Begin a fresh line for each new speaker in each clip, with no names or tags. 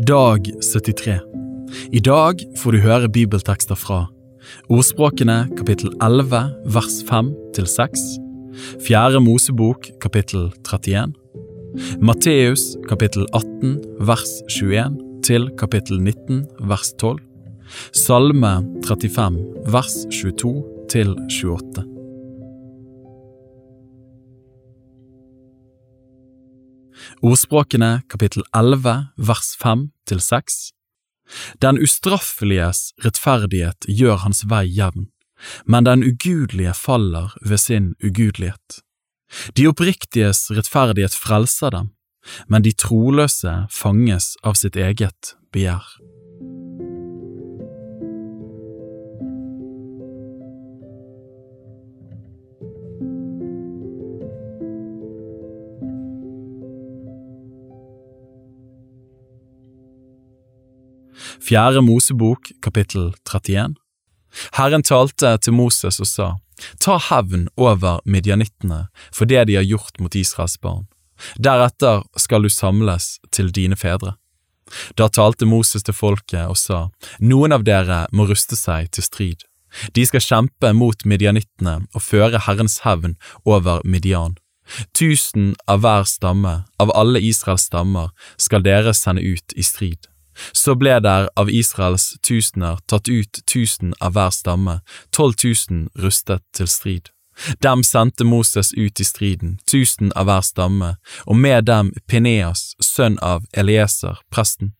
Dag 73. I dag får du høre bibeltekster fra Ordspråkene kapittel 11 vers 5 til 6, Fjerde Mosebok kapittel 31, Matteus kapittel 18 vers 21 til kapittel 19 vers 12, Salme 35 vers 22 til 28. Ordspråkene kapittel 11 vers 5 til 6 Den ustraffeliges rettferdighet gjør hans vei jevn, men den ugudelige faller ved sin ugudelighet. De oppriktiges rettferdighet frelser dem, men de troløse fanges av sitt eget begjær. Fjerde Mosebok kapittel 31 Herren talte til Moses og sa, Ta hevn over midjanittene for det de har gjort mot Israels barn. Deretter skal du samles til dine fedre. Da talte Moses til folket og sa, Noen av dere må ruste seg til strid. De skal kjempe mot midjanittene og føre Herrens hevn over Midian. Tusen av hver stamme, av alle Israels stammer, skal dere sende ut i strid. Så ble der av Israels tusener tatt ut tusen av hver stamme, tolv tusen rustet til strid. Dem sendte Moses ut i striden, tusen av hver stamme, og med dem Pineas, sønn av Elieser, presten.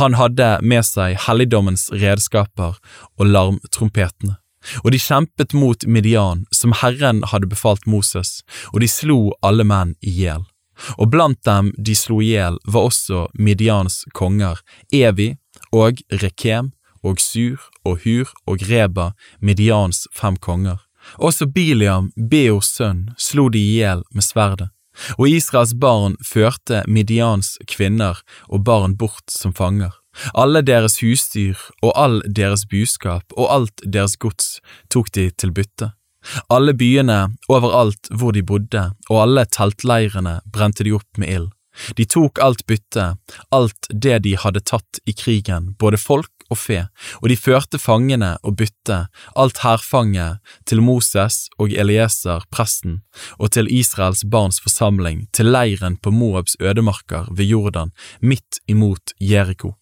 Han hadde med seg helligdommens redskaper og larmtrompetene. Og de kjempet mot Midian, som Herren hadde befalt Moses, og de slo alle menn i hjel. Og blant dem de slo i hjel var også Midians konger, Evi og Rekem og Sur og Hur og Reba, Midians fem konger. Også Biliam, Beors sønn, slo de i hjel med sverdet. Og Israels barn førte Midians kvinner og barn bort som fanger. Alle deres husdyr og all deres buskap og alt deres gods tok de til bytte. Alle byene overalt hvor de bodde, og alle teltleirene brente de opp med ild. De tok alt byttet, alt det de hadde tatt i krigen, både folk og fe, og de førte fangene og byttet, alt hærfanget, til Moses og Elieser, presten, og til Israels barns forsamling, til leiren på Moabs ødemarker ved Jordan, midt imot Jeriko.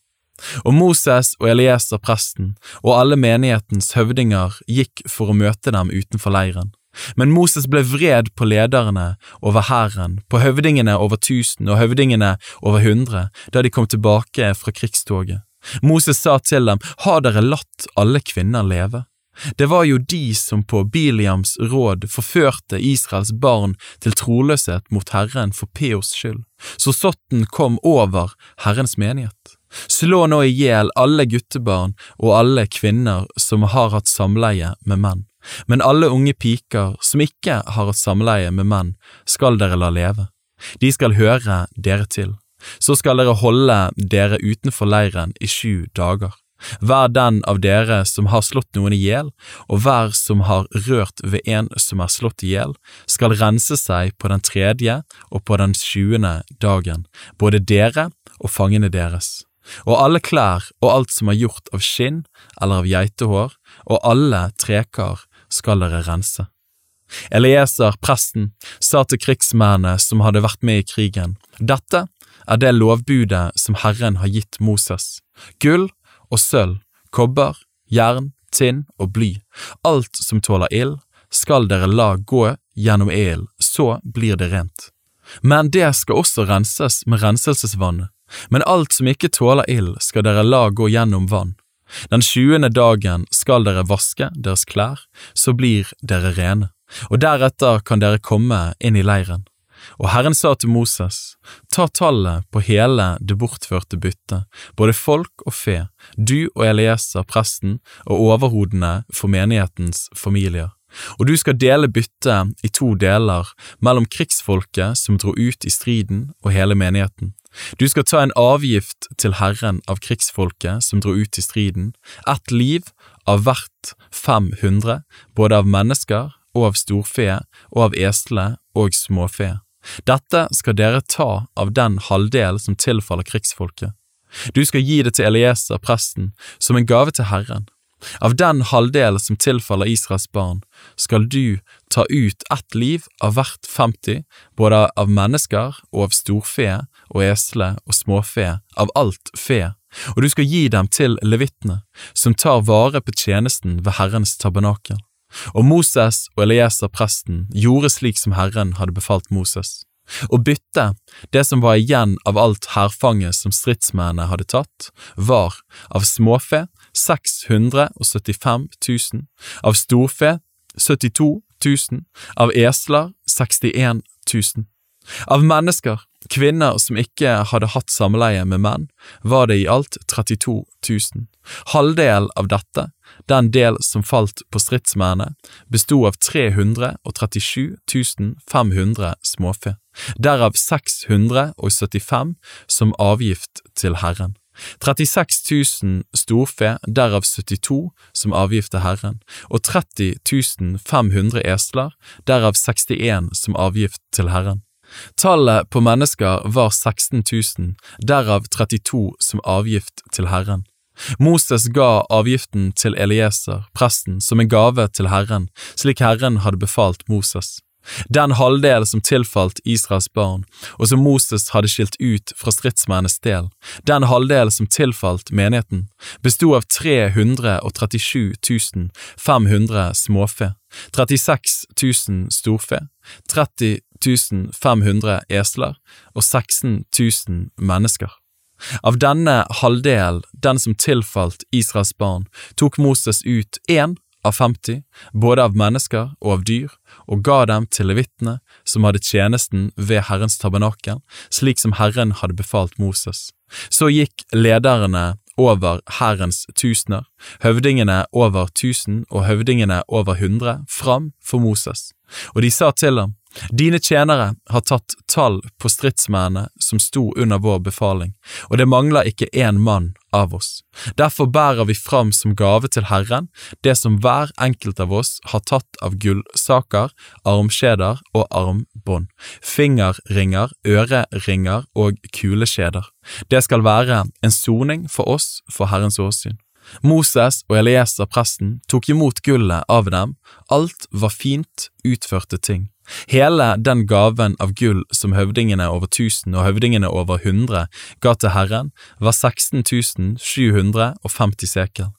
Og Moses og Elieser presten og alle menighetens høvdinger gikk for å møte dem utenfor leiren. Men Moses ble vred på lederne over hæren, på høvdingene over tusen og høvdingene over hundre, da de kom tilbake fra krigstoget. Moses sa til dem, har dere latt alle kvinner leve? Det var jo de som på Biliams råd forførte Israels barn til troløshet mot Herren for Peos skyld, så sotten kom over Herrens menighet. Slå nå i hjel alle guttebarn og alle kvinner som har hatt samleie med menn, men alle unge piker som ikke har hatt samleie med menn, skal dere la leve. De skal høre dere til. Så skal dere holde dere utenfor leiren i sju dager. Hver den av dere som har slått noen i hjel, og hver som har rørt ved en som er slått i hjel, skal rense seg på den tredje og på den sjuende dagen, både dere og fangene deres. Og alle klær og alt som er gjort av skinn eller av geitehår, og alle trekar skal dere rense. Elieser, presten, sa til krigsmennene som hadde vært med i krigen, dette er det lovbudet som Herren har gitt Moses. Gull og sølv, kobber, jern, tinn og bly, alt som tåler ild, skal dere la gå gjennom ilden, så blir det rent. Men det skal også renses med renselsesvannet, men alt som ikke tåler ild, skal dere la gå gjennom vann. Den tjuende dagen skal dere vaske deres klær, så blir dere rene, og deretter kan dere komme inn i leiren. Og Herren sa til Moses, ta tallet på hele det bortførte byttet, både folk og fe, du og Elieser presten og overhodene for menighetens familier. Og du skal dele byttet i to deler mellom krigsfolket som dro ut i striden og hele menigheten. Du skal ta en avgift til Herren av krigsfolket som dro ut i striden, ett liv av hvert 500, både av mennesker og av storfe og av esle og småfe. Dette skal dere ta av den halvdel som tilfaller krigsfolket. Du skal gi det til Elieser, presten, som en gave til Herren. Av den halvdel som tilfaller Israels barn, skal du ta ut ett liv av hvert 50, både av mennesker og av storfe og esle og småfe, av alt fe, og du skal gi dem til levittene, som tar vare på tjenesten ved Herrens tabernakel. Og Moses og Elieser presten gjorde slik som Herren hadde befalt Moses. Å bytte det som var igjen av alt hærfanget som stridsmennene hadde tatt, var av småfe 675 000, av storfe 72 000, av esler 61 000. Av mennesker, kvinner som ikke hadde hatt samleie med menn, var det i alt 32 000. Halvdelen av dette, den del som falt på stridsmennene, bestod av 337 500 småfe, derav 675 som avgift til Herren. 36 000 storfe, derav 72 som avgift til Herren, og 30 500 esler, derav 61 som avgift til Herren. Tallet på mennesker var 16 000, derav 32 som avgift til Herren. Moses ga avgiften til Elieser, presten, som en gave til Herren, slik Herren hadde befalt Moses. Den halvdel som tilfalt Israels barn, og som Moses hadde skilt ut fra stridsmennenes del, den halvdel som tilfalt menigheten, bestod av 337 500 småfe, 36 000 storfe, 30 500 esler og 16 000 mennesker. Av denne halvdel, den som tilfalt Israels barn, tok Moses ut én av 50, både av mennesker og av dyr, og ga dem til levitene som hadde tjenesten ved Herrens tabernakel, slik som Herren hadde befalt Moses. Så gikk lederne over hærens tusener, høvdingene over tusen og høvdingene over hundre fram for Moses, og de sa til ham, Dine tjenere har tatt tall på stridsmennene som sto under vår befaling, og det mangler ikke én mann av oss. Derfor bærer vi fram som gave til Herren det som hver enkelt av oss har tatt av gullsaker, armskjeder og armbånd, fingerringer, øreringer og kuleskjeder. Det skal være en soning for oss for Herrens åsyn. Moses og Elieser presten tok imot gullet av dem, alt var fint utførte ting. Hele den gaven av gull som høvdingene over tusen og høvdingene over hundre ga til Herren, var 16 750 sekel.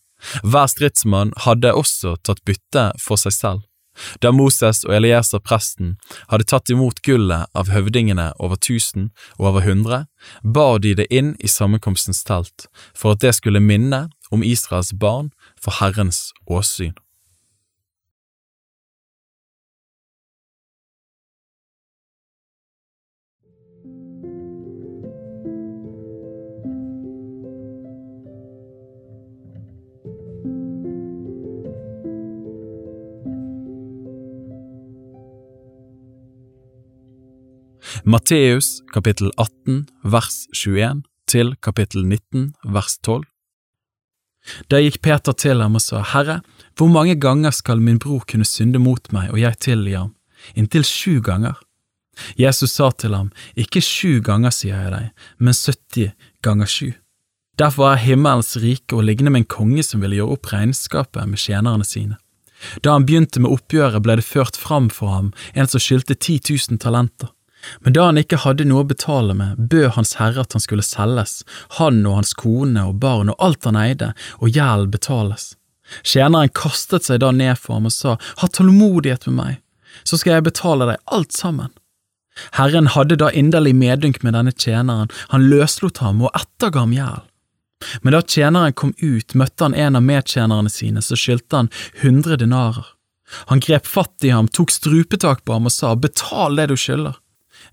Hver stridsmann hadde også tatt bytte for seg selv. Da Moses og Elieser presten hadde tatt imot gullet av høvdingene over tusen og over hundre, bar de det inn i sammenkomstens telt, for at det skulle minne om Israels barn for Herrens åsyn. Matteus kapittel 18 vers 21 til kapittel 19 vers 12. Da gikk Peter til ham og sa, Herre, hvor mange ganger skal min bror kunne synde mot meg og jeg tilgi ham? Inntil sju ganger. Jesus sa til ham, Ikke sju ganger, sier jeg deg, men 70 ganger sju. Derfor er himmelens rike å ligne med en konge som ville gjøre opp regnskapet med tjenerne sine. Da han begynte med oppgjøret, ble det ført fram for ham en som skyldte 10 000 talenter. Men da han ikke hadde noe å betale med, bød Hans Herre at han skulle selges, han og hans kone og barn og alt han eide, og gjelden betales. Tjeneren kastet seg da ned for ham og sa, Ha tålmodighet med meg, så skal jeg betale deg alt sammen. Herren hadde da inderlig medynk med denne tjeneren, han løslot ham og etterga ham gjeld. Men da tjeneren kom ut, møtte han en av medtjenerne sine, så skyldte han hundre dinarer. Han grep fatt i ham, tok strupetak på ham og sa, Betal det du skylder.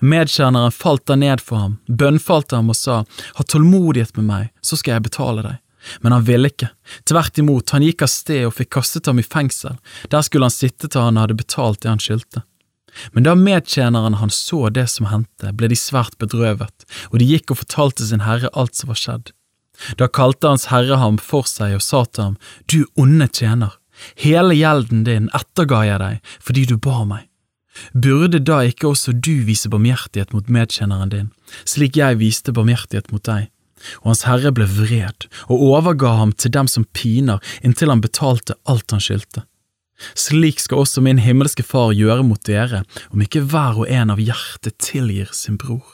Medtjeneren falt da ned for ham, bønnfalte ham og sa, Ha tålmodighet med meg, så skal jeg betale deg. Men han ville ikke, tvert imot, han gikk av sted og fikk kastet ham i fengsel, der skulle han sitte til han hadde betalt det han skyldte. Men da medtjeneren hans så det som hendte, ble de svært bedrøvet, og de gikk og fortalte sin herre alt som var skjedd. Da kalte hans herre ham for seg og sa til ham, Du onde tjener, hele gjelden din etterga jeg deg fordi du ba meg. Burde da ikke også du vise barmhjertighet mot medkjenneren din, slik jeg viste barmhjertighet mot deg? og hans herre ble vred og overga ham til dem som piner inntil han betalte alt han skyldte. Slik skal også min himmelske Far gjøre mot dere, om ikke hver og en av hjertet tilgir sin bror.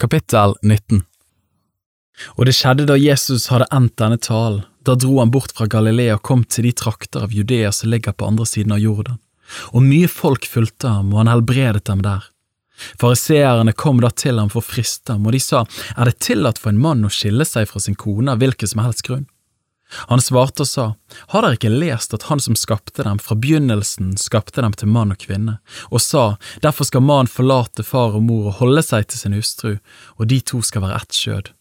Kapittel 19 Og det skjedde da Jesus hadde endt denne talen, da dro han bort fra Galilea og kom til de trakter av Judea som ligger på andre siden av Jordan, og mye folk fulgte ham, og han helbredet dem der. Fariseerne kom da til ham for å friste ham, og de sa, er det tillatt for en mann å skille seg fra sin kone av hvilken som helst grunn? Han svarte og sa, Har dere ikke lest at Han som skapte dem fra begynnelsen skapte dem til mann og kvinne, og sa, Derfor skal mannen forlate far og mor og holde seg til sin hustru, og de to skal være ett skjød.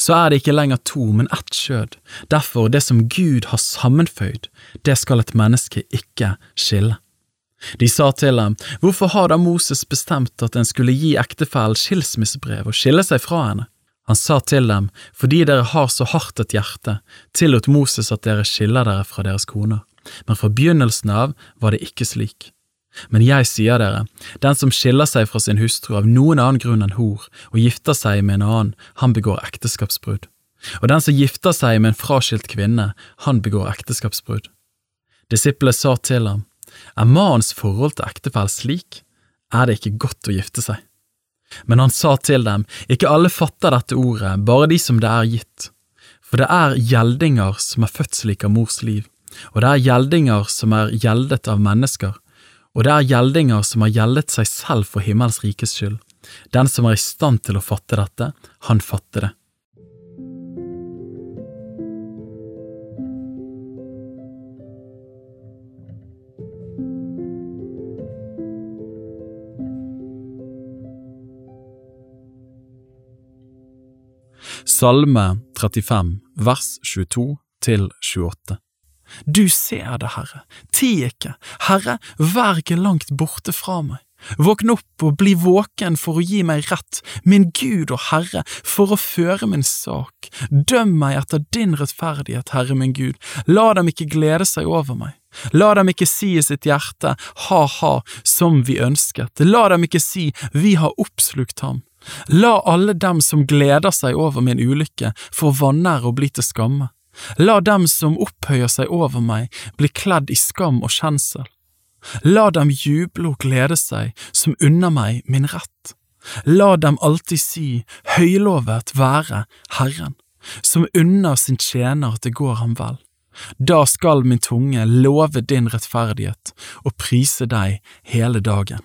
Så er det ikke lenger to, men ett skjød, derfor det som Gud har sammenføyd, det skal et menneske ikke skille. De sa til ham, Hvorfor har da Moses bestemt at en skulle gi ektefellen skilsmissebrev og skille seg fra henne? Han sa til dem, Fordi dere har så hardt et hjerte, tillot Moses at dere skiller dere fra deres koner, men fra begynnelsen av var det ikke slik. Men jeg sier dere, den som skiller seg fra sin hustru av noen annen grunn enn hor, og gifter seg med en annen, han begår ekteskapsbrudd. Og den som gifter seg med en fraskilt kvinne, han begår ekteskapsbrudd. Disiplene sa til ham, er mannens forhold til ektefelle slik, er det ikke godt å gifte seg. Men han sa til dem, ikke alle fatter dette ordet, bare de som det er gitt. For det er gjeldinger som er født slik av mors liv, og det er gjeldinger som er gjeldet av mennesker, og det er gjeldinger som har gjeldet seg selv for himmels rikes skyld. Den som er i stand til å fatte dette, han fatter det. Salme 35, vers 22 til 28. Du ser det, Herre, ti ikke, Herre, vær ikke langt borte fra meg. Våkn opp og bli våken for å gi meg rett, min Gud og Herre, for å føre min sak. Døm meg etter din rettferdighet, Herre min Gud, la dem ikke glede seg over meg. La dem ikke si i sitt hjerte ha-ha, som vi ønsket, la dem ikke si vi har oppslukt ham. La alle dem som gleder seg over min ulykke, få vanære og bli til skamme. La dem som opphøyer seg over meg, bli kledd i skam og kjensel. La dem juble og glede seg, som unner meg min rett. La dem alltid si, høylovet være Herren, som unner sin tjener at det går ham vel. Da skal min tunge love din rettferdighet og prise deg hele dagen.